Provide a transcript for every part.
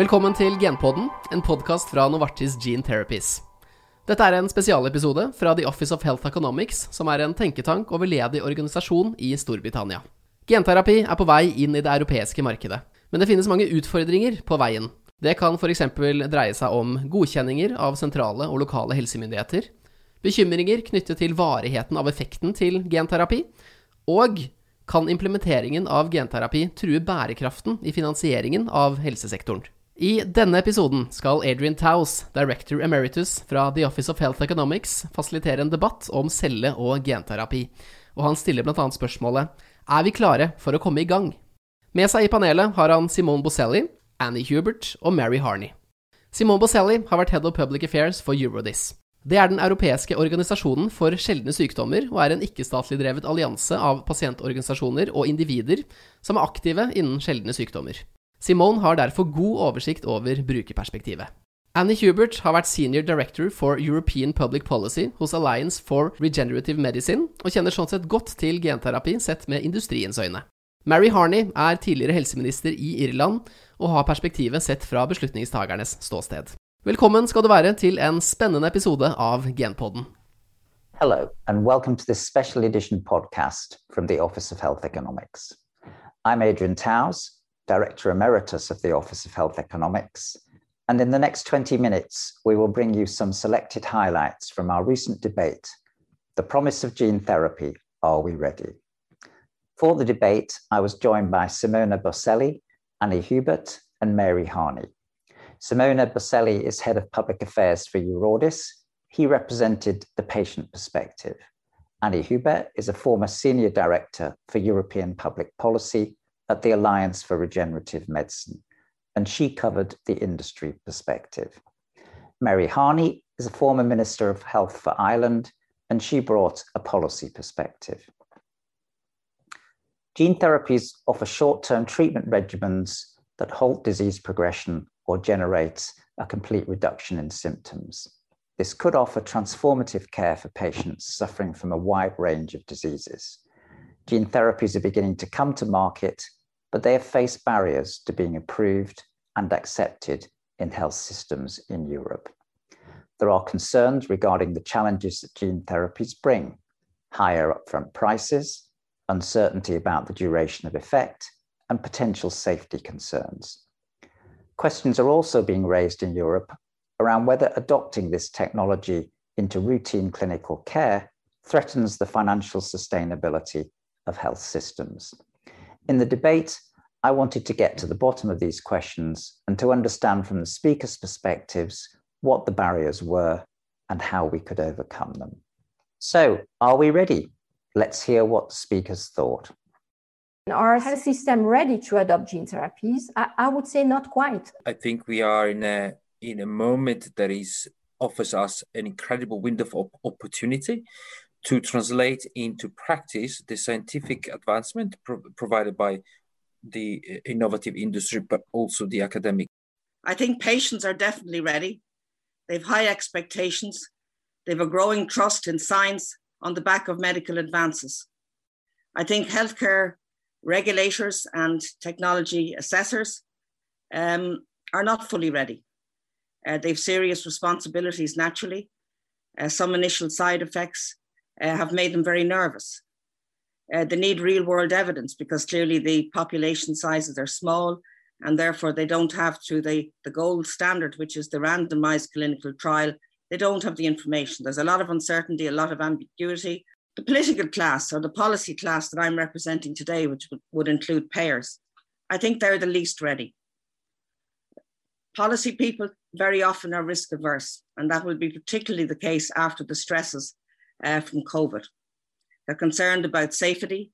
Velkommen til Genpodden, en podkast fra Novartis Gene Therapies. Dette er en spesialepisode fra The Office of Health Economics, som er en tenketank og veldedig organisasjon i Storbritannia. Genterapi er på vei inn i det europeiske markedet, men det finnes mange utfordringer på veien. Det kan f.eks. dreie seg om godkjenninger av sentrale og lokale helsemyndigheter, bekymringer knyttet til varigheten av effekten til genterapi, og kan implementeringen av genterapi true bærekraften i finansieringen av helsesektoren. I denne episoden skal Adrian Taus, director emeritus fra The Office of Health Economics, fasilitere en debatt om celle- og genterapi, og han stiller bl.a. spørsmålet er vi klare for å komme i gang? Med seg i panelet har han Simone Boselli, Annie Hubert og Mary Harney. Simone Boselli har vært Head of Public Affairs for Eurodis. Det er den europeiske organisasjonen for sjeldne sykdommer, og er en ikke-statlig drevet allianse av pasientorganisasjoner og individer som er aktive innen sjeldne sykdommer. Simone har derfor god oversikt over brukerperspektivet. Annie Hubert har vært senior director for European Public Policy hos Alliance for Regenerative Medicine, og kjenner sånn sett godt til genterapi sett med industriens øyne. Mary Harney er tidligere helseminister i Irland, og har perspektivet sett fra beslutningstagernes ståsted. Velkommen skal du være til en spennende episode av Genpodden. Hello, and welcome to this special edition podcast from the Office of Health Economics. I'm Adrian Towes, Director Emeritus of the Office of Health Economics, and in the next 20 minutes, we will bring you some selected highlights from our recent debate The Promise of Gene Therapy Are We Ready? For the debate, I was joined by Simona Boselli, Annie Hubert, and Mary Harney. Simona Boselli is head of public affairs for Eurordis. He represented the patient perspective. Annie Hubert is a former senior director for European public policy at the Alliance for Regenerative Medicine, and she covered the industry perspective. Mary Harney is a former Minister of Health for Ireland, and she brought a policy perspective. Gene therapies offer short term treatment regimens that halt disease progression or generates a complete reduction in symptoms. This could offer transformative care for patients suffering from a wide range of diseases. Gene therapies are beginning to come to market, but they have faced barriers to being approved and accepted in health systems in Europe. There are concerns regarding the challenges that gene therapies bring higher upfront prices, uncertainty about the duration of effect, and potential safety concerns. Questions are also being raised in Europe around whether adopting this technology into routine clinical care threatens the financial sustainability of health systems. In the debate, I wanted to get to the bottom of these questions and to understand from the speakers' perspectives what the barriers were and how we could overcome them. So, are we ready? Let's hear what the speakers thought. Are health system ready to adopt gene therapies? I, I would say not quite. I think we are in a in a moment that is offers us an incredible window of opportunity to translate into practice the scientific advancement pro- provided by the innovative industry, but also the academic. I think patients are definitely ready. They've high expectations. They've a growing trust in science on the back of medical advances. I think healthcare regulators and technology assessors um, are not fully ready. Uh, they've serious responsibilities naturally. Uh, some initial side effects uh, have made them very nervous. Uh, they need real world evidence because clearly the population sizes are small and therefore they don't have to the, the gold standard, which is the randomized clinical trial. They don't have the information. There's a lot of uncertainty, a lot of ambiguity, the political class or the policy class that I'm representing today, which would, would include payers, I think they're the least ready. Policy people very often are risk averse, and that will be particularly the case after the stresses uh, from COVID. They're concerned about safety,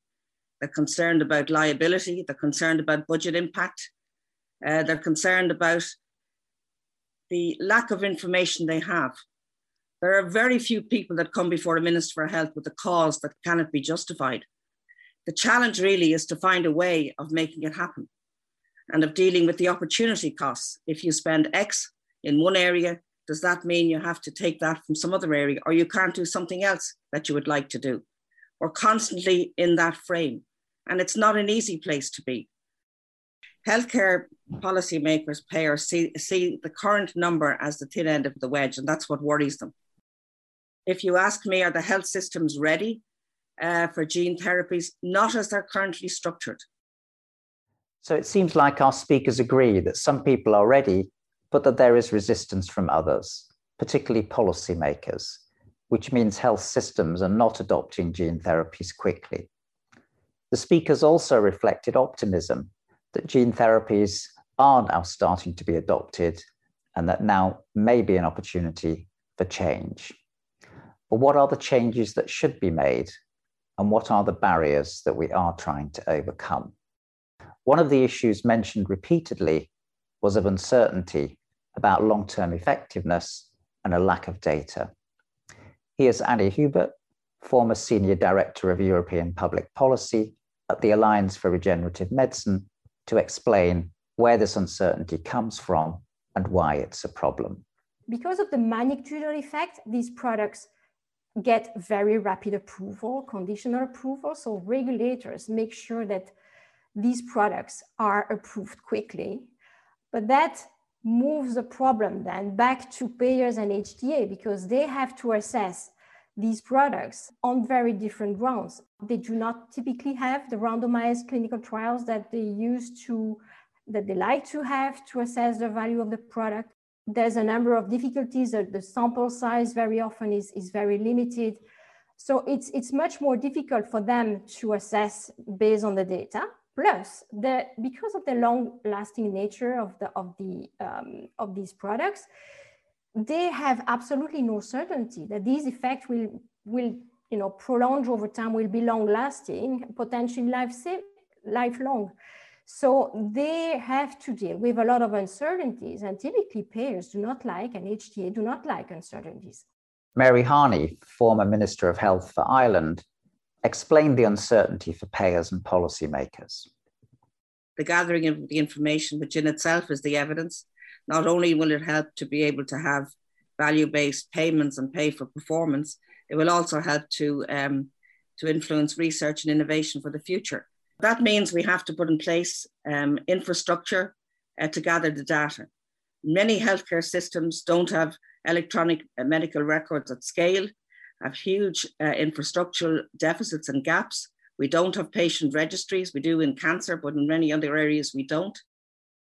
they're concerned about liability, they're concerned about budget impact, uh, they're concerned about the lack of information they have there are very few people that come before a Minister for Health with a cause that cannot be justified. The challenge really is to find a way of making it happen and of dealing with the opportunity costs. If you spend X in one area, does that mean you have to take that from some other area or you can't do something else that you would like to do? We're constantly in that frame. And it's not an easy place to be. Healthcare policymakers, payers see, see the current number as the thin end of the wedge, and that's what worries them. If you ask me, are the health systems ready uh, for gene therapies? Not as they're currently structured. So it seems like our speakers agree that some people are ready, but that there is resistance from others, particularly policymakers, which means health systems are not adopting gene therapies quickly. The speakers also reflected optimism that gene therapies are now starting to be adopted and that now may be an opportunity for change. But what are the changes that should be made? And what are the barriers that we are trying to overcome? One of the issues mentioned repeatedly was of uncertainty about long term effectiveness and a lack of data. Here's Annie Hubert, former Senior Director of European Public Policy at the Alliance for Regenerative Medicine, to explain where this uncertainty comes from and why it's a problem. Because of the magnitude effect, these products get very rapid approval, conditional approval. So regulators make sure that these products are approved quickly. But that moves the problem then back to payers and HTA because they have to assess these products on very different grounds. They do not typically have the randomized clinical trials that they use to that they like to have to assess the value of the product there's a number of difficulties. That the sample size very often is, is very limited. So it's, it's much more difficult for them to assess based on the data. Plus, the, because of the long-lasting nature of, the, of, the, um, of these products, they have absolutely no certainty that these effects will, will you know, prolong over time, will be long-lasting, potentially life lifelong. So they have to deal with a lot of uncertainties, and typically payers do not like, and HTA do not like uncertainties. Mary Harney, former Minister of Health for Ireland, explained the uncertainty for payers and policymakers. The gathering of the information, which in itself is the evidence, not only will it help to be able to have value based payments and pay for performance, it will also help to, um, to influence research and innovation for the future. That means we have to put in place um, infrastructure uh, to gather the data. Many healthcare systems don't have electronic uh, medical records at scale, have huge uh, infrastructural deficits and gaps. We don't have patient registries. We do in cancer, but in many other areas we don't.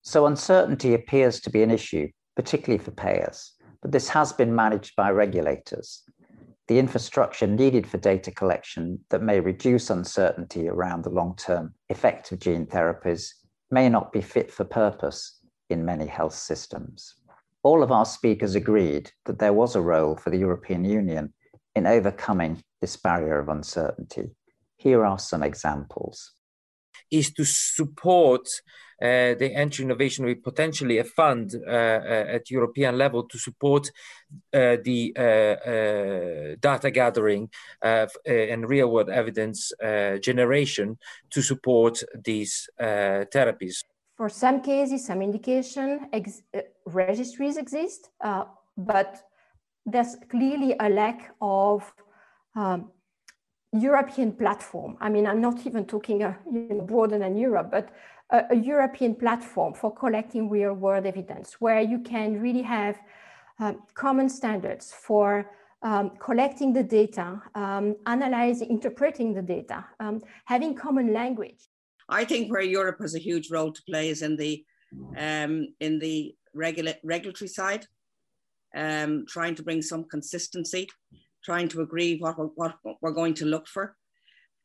So uncertainty appears to be an issue, particularly for payers, but this has been managed by regulators the infrastructure needed for data collection that may reduce uncertainty around the long term effect of gene therapies may not be fit for purpose in many health systems. All of our speakers agreed that there was a role for the European Union in overcoming this barrier of uncertainty. Here are some examples. Is to support uh, the entry innovation with potentially a fund uh, uh, at European level to support uh, the uh, uh, data gathering and real world evidence generation to support these therapies. For some cases, some indication ex- registries exist, but there's clearly a lack of um, European platform. I mean, I'm not even talking uh, you know, broader than Europe, but a, a, European platform for collecting real world evidence where you can really have um, common standards for um, collecting the data, um, analyzing, interpreting the data, um, having common language. I think where Europe has a huge role to play is in the um, in the regula- regulatory side, um, trying to bring some consistency, trying to agree what, what, we're going to look for.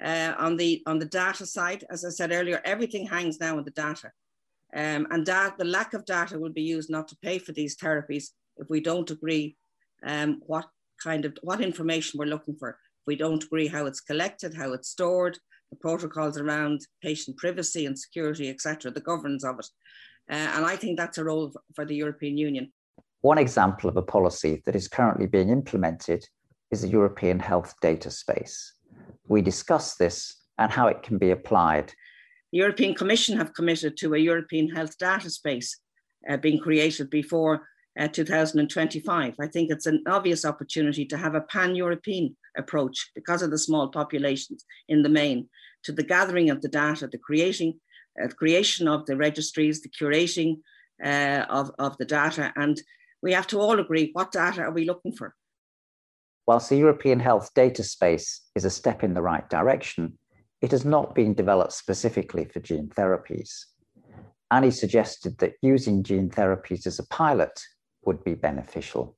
Uh, on the on the data side, as I said earlier, everything hangs now on the data, um, and that the lack of data will be used not to pay for these therapies if we don't agree um, what kind of what information we're looking for. If we don't agree how it's collected, how it's stored, the protocols around patient privacy and security, etc., the governance of it, uh, and I think that's a role for the European Union. One example of a policy that is currently being implemented is the European health data space we discuss this and how it can be applied. The European Commission have committed to a European health data space uh, being created before uh, 2025. I think it's an obvious opportunity to have a pan European approach because of the small populations in the main to the gathering of the data, the creating uh, creation of the registries, the curating uh, of, of the data, and we have to all agree what data are we looking for. Whilst the European health data space is a step in the right direction, it has not been developed specifically for gene therapies. Annie suggested that using gene therapies as a pilot would be beneficial.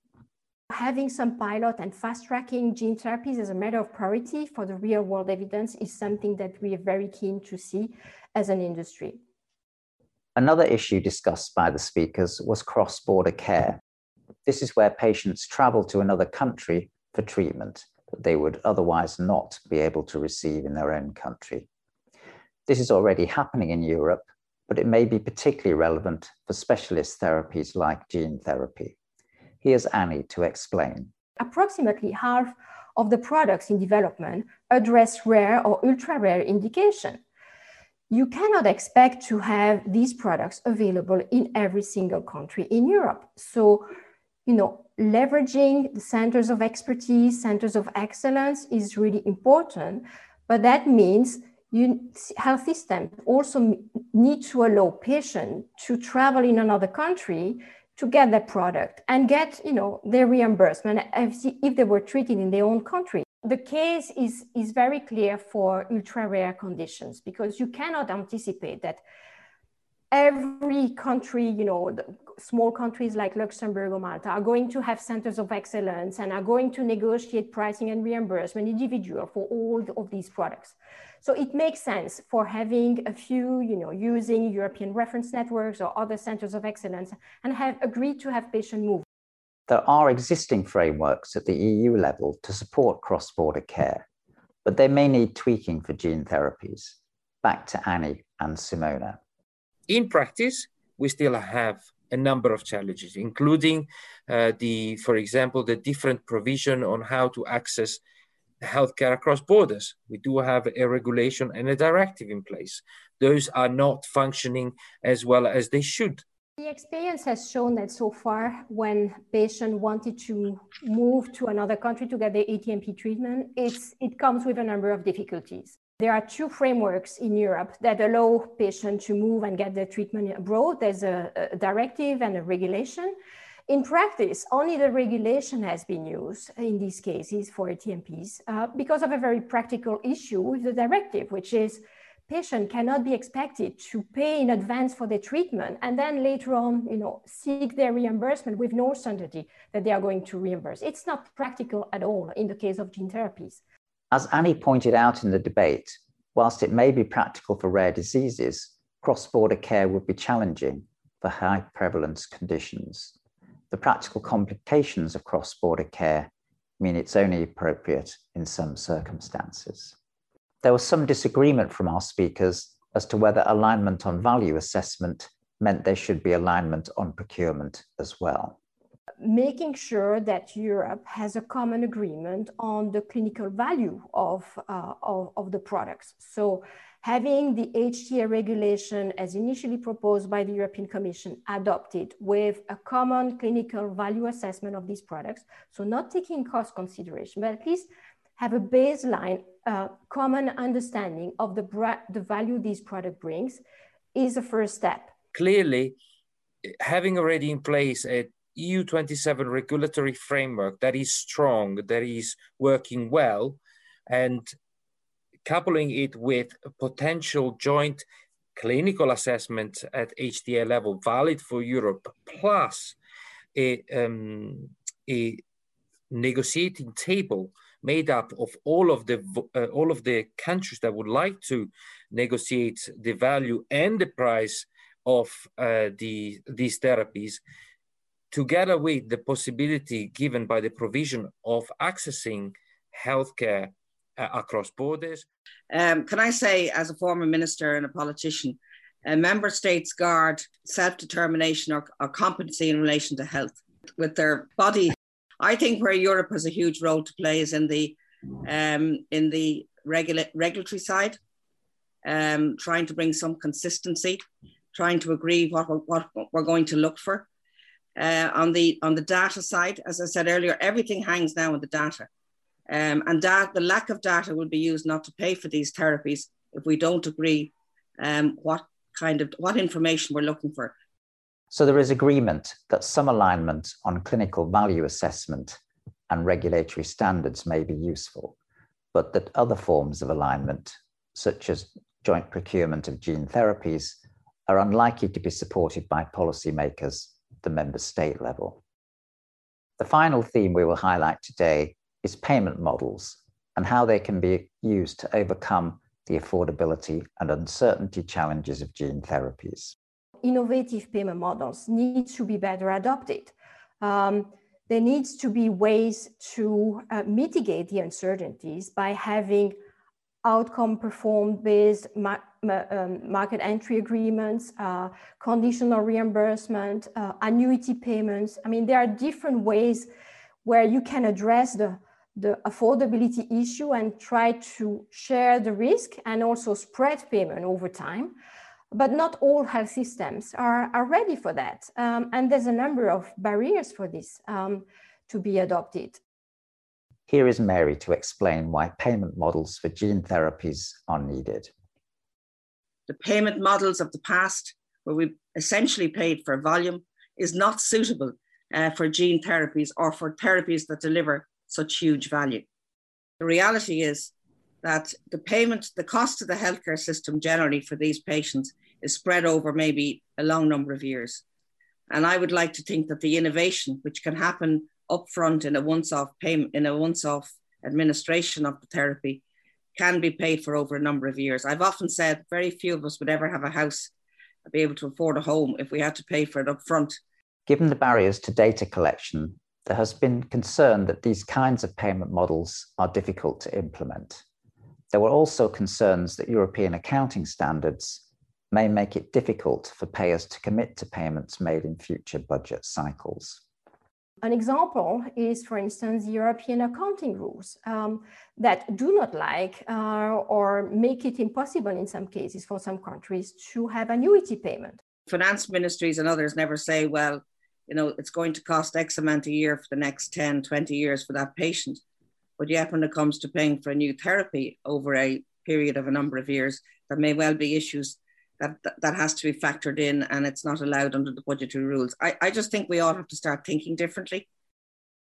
Having some pilot and fast tracking gene therapies as a matter of priority for the real world evidence is something that we are very keen to see as an industry. Another issue discussed by the speakers was cross border care. This is where patients travel to another country for treatment that they would otherwise not be able to receive in their own country. This is already happening in Europe, but it may be particularly relevant for specialist therapies like gene therapy. Here's Annie to explain. Approximately half of the products in development address rare or ultra rare indication. You cannot expect to have these products available in every single country in Europe. So, you know, leveraging the centers of expertise, centers of excellence is really important, but that means you, health systems also need to allow patients to travel in another country to get that product and get you know their reimbursement if they were treated in their own country. The case is, is very clear for ultra rare conditions because you cannot anticipate that every country, you know, small countries like Luxembourg or Malta are going to have centers of excellence and are going to negotiate pricing and reimbursement individual for all of these products. So it makes sense for having a few, you know, using European reference networks or other centers of excellence and have agreed to have patient move. There are existing frameworks at the EU level to support cross-border care, but they may need tweaking for gene therapies. Back to Annie and Simona. In practice, we still have a number of challenges, including uh, the, for example, the different provision on how to access healthcare across borders. We do have a regulation and a directive in place. Those are not functioning as well as they should. The experience has shown that so far, when patient wanted to move to another country to get their ATMP treatment, it's, it comes with a number of difficulties. There are two frameworks in Europe that allow patients to move and get their treatment abroad. There's a, a directive and a regulation. In practice, only the regulation has been used in these cases for ATMPs uh, because of a very practical issue with the directive, which is patient cannot be expected to pay in advance for their treatment and then later on, you know, seek their reimbursement with no certainty that they are going to reimburse. It's not practical at all in the case of gene therapies. As Annie pointed out in the debate, whilst it may be practical for rare diseases, cross-border care would be challenging for high prevalence conditions the practical complications of cross border care mean it's only appropriate in some circumstances. There was some disagreement from our speakers as to whether alignment on value assessment meant there should be alignment on procurement as well. Making sure that Europe has a common agreement on the clinical value of, uh, of, of the products. So having the HTA regulation as initially proposed by the European Commission adopted with a common clinical value assessment of these products. So not taking cost consideration, but at least have a baseline uh, common understanding of the, the value this product brings is a first step. Clearly, having already in place a EU27 regulatory framework that is strong, that is working well, and coupling it with potential joint clinical assessment at HTA level, valid for Europe, plus a, um, a negotiating table made up of all of the uh, all of the countries that would like to negotiate the value and the price of uh, the these therapies together with the possibility given by the provision of accessing healthcare uh, across borders. Um, can I say, as a former minister and a politician, a member states guard self determination or, or competency in relation to health with their body. I think where Europe has a huge role to play is in the um, in the regula- regulatory side, um, trying to bring some consistency, trying to agree what, what, what we're going to look for. Uh, on the on the data side, as I said earlier, everything hangs now on the data. Um, and that the lack of data will be used not to pay for these therapies if we don't agree um, what kind of what information we're looking for. So there is agreement that some alignment on clinical value assessment and regulatory standards may be useful, but that other forms of alignment, such as joint procurement of gene therapies, are unlikely to be supported by policymakers the member state level. The final theme we will highlight today is payment models and how they can be used to overcome the affordability and uncertainty challenges of gene therapies. Innovative payment models need to be better adopted. Um, there needs to be ways to uh, mitigate the uncertainties by having outcome performed based ma- ma- um, market entry agreements, uh, conditional reimbursement, uh, annuity payments. I mean, there are different ways where you can address the the affordability issue and try to share the risk and also spread payment over time. But not all health systems are, are ready for that. Um, and there's a number of barriers for this um, to be adopted. Here is Mary to explain why payment models for gene therapies are needed. The payment models of the past, where we essentially paid for volume, is not suitable uh, for gene therapies or for therapies that deliver such huge value. The reality is that the payment, the cost of the healthcare system generally for these patients is spread over maybe a long number of years. And I would like to think that the innovation, which can happen upfront in a once-off payment, in a once-off administration of the therapy, can be paid for over a number of years. I've often said very few of us would ever have a house, be able to afford a home if we had to pay for it upfront. Given the barriers to data collection there has been concern that these kinds of payment models are difficult to implement. There were also concerns that European accounting standards may make it difficult for payers to commit to payments made in future budget cycles. An example is, for instance, European accounting rules um, that do not like uh, or make it impossible in some cases for some countries to have annuity payment. Finance ministries and others never say, well, you know, it's going to cost X amount a year for the next 10, 20 years for that patient. But yet, when it comes to paying for a new therapy over a period of a number of years, there may well be issues that, that, has to be factored in and it's not allowed under the budgetary rules. I, I just think we all have to start thinking differently.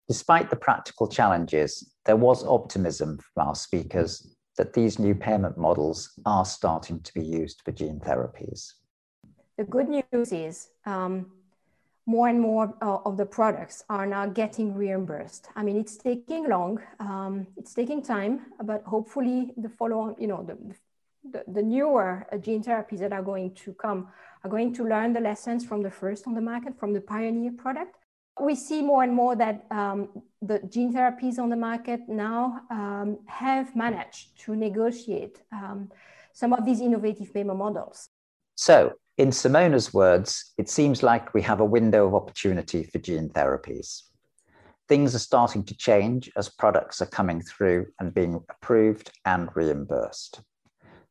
Despite the practical challenges, there was optimism from our speakers that these new payment models are starting to be used for gene therapies. The good news is um, more and more uh, of the products are now getting reimbursed. I mean, it's taking long, um, it's taking time, but hopefully the follow-on, you know, the, the, the, newer uh, gene therapies that are going to come are going to learn the lessons from the first on the market, from the pioneer product. We see more and more that um, the gene therapies on the market now um, have managed to negotiate um, some of these innovative payment models. So, in Simona's words, it seems like we have a window of opportunity for gene therapies. Things are starting to change as products are coming through and being approved and reimbursed.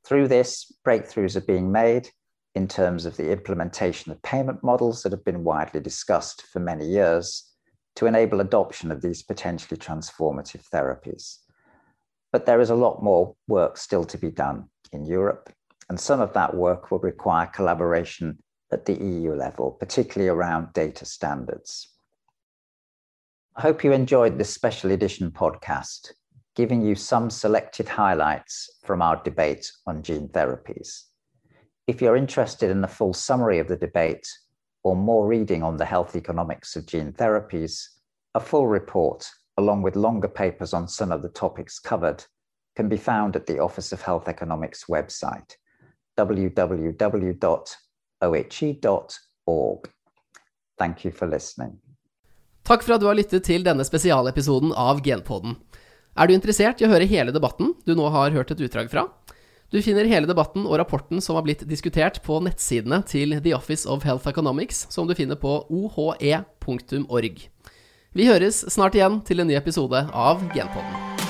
Through this, breakthroughs are being made in terms of the implementation of payment models that have been widely discussed for many years to enable adoption of these potentially transformative therapies. But there is a lot more work still to be done in Europe and some of that work will require collaboration at the EU level, particularly around data standards. I hope you enjoyed this special edition podcast, giving you some selected highlights from our debate on gene therapies. If you're interested in a full summary of the debate or more reading on the health economics of gene therapies, a full report, along with longer papers on some of the topics covered, can be found at the Office of Health Economics website www.ohe.org. Thank you for listening. Takk for at du har lyttet til denne spesialepisoden av Genpodden. Er du interessert i å høre hele debatten du nå har hørt et utdrag fra? Du finner hele debatten og rapporten som har blitt diskutert på nettsidene til The Office of Health Economics, som du finner på ohe.org. Vi høres snart igjen til en ny episode av Genpodden.